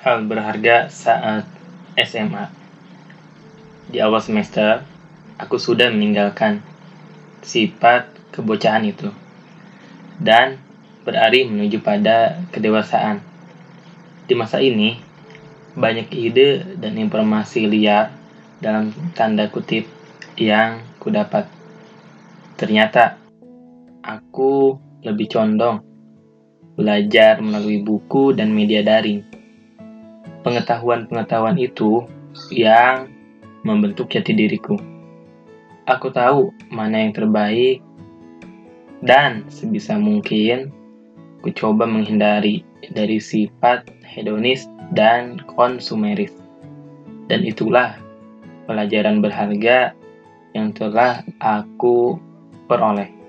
hal berharga saat SMA. Di awal semester, aku sudah meninggalkan sifat kebocahan itu dan beralih menuju pada kedewasaan. Di masa ini, banyak ide dan informasi liar dalam tanda kutip yang kudapat. Ternyata, aku lebih condong belajar melalui buku dan media daring. Pengetahuan-pengetahuan itu yang membentuk jati diriku. Aku tahu mana yang terbaik dan sebisa mungkin ku coba menghindari dari sifat hedonis dan konsumeris. Dan itulah pelajaran berharga yang telah aku peroleh.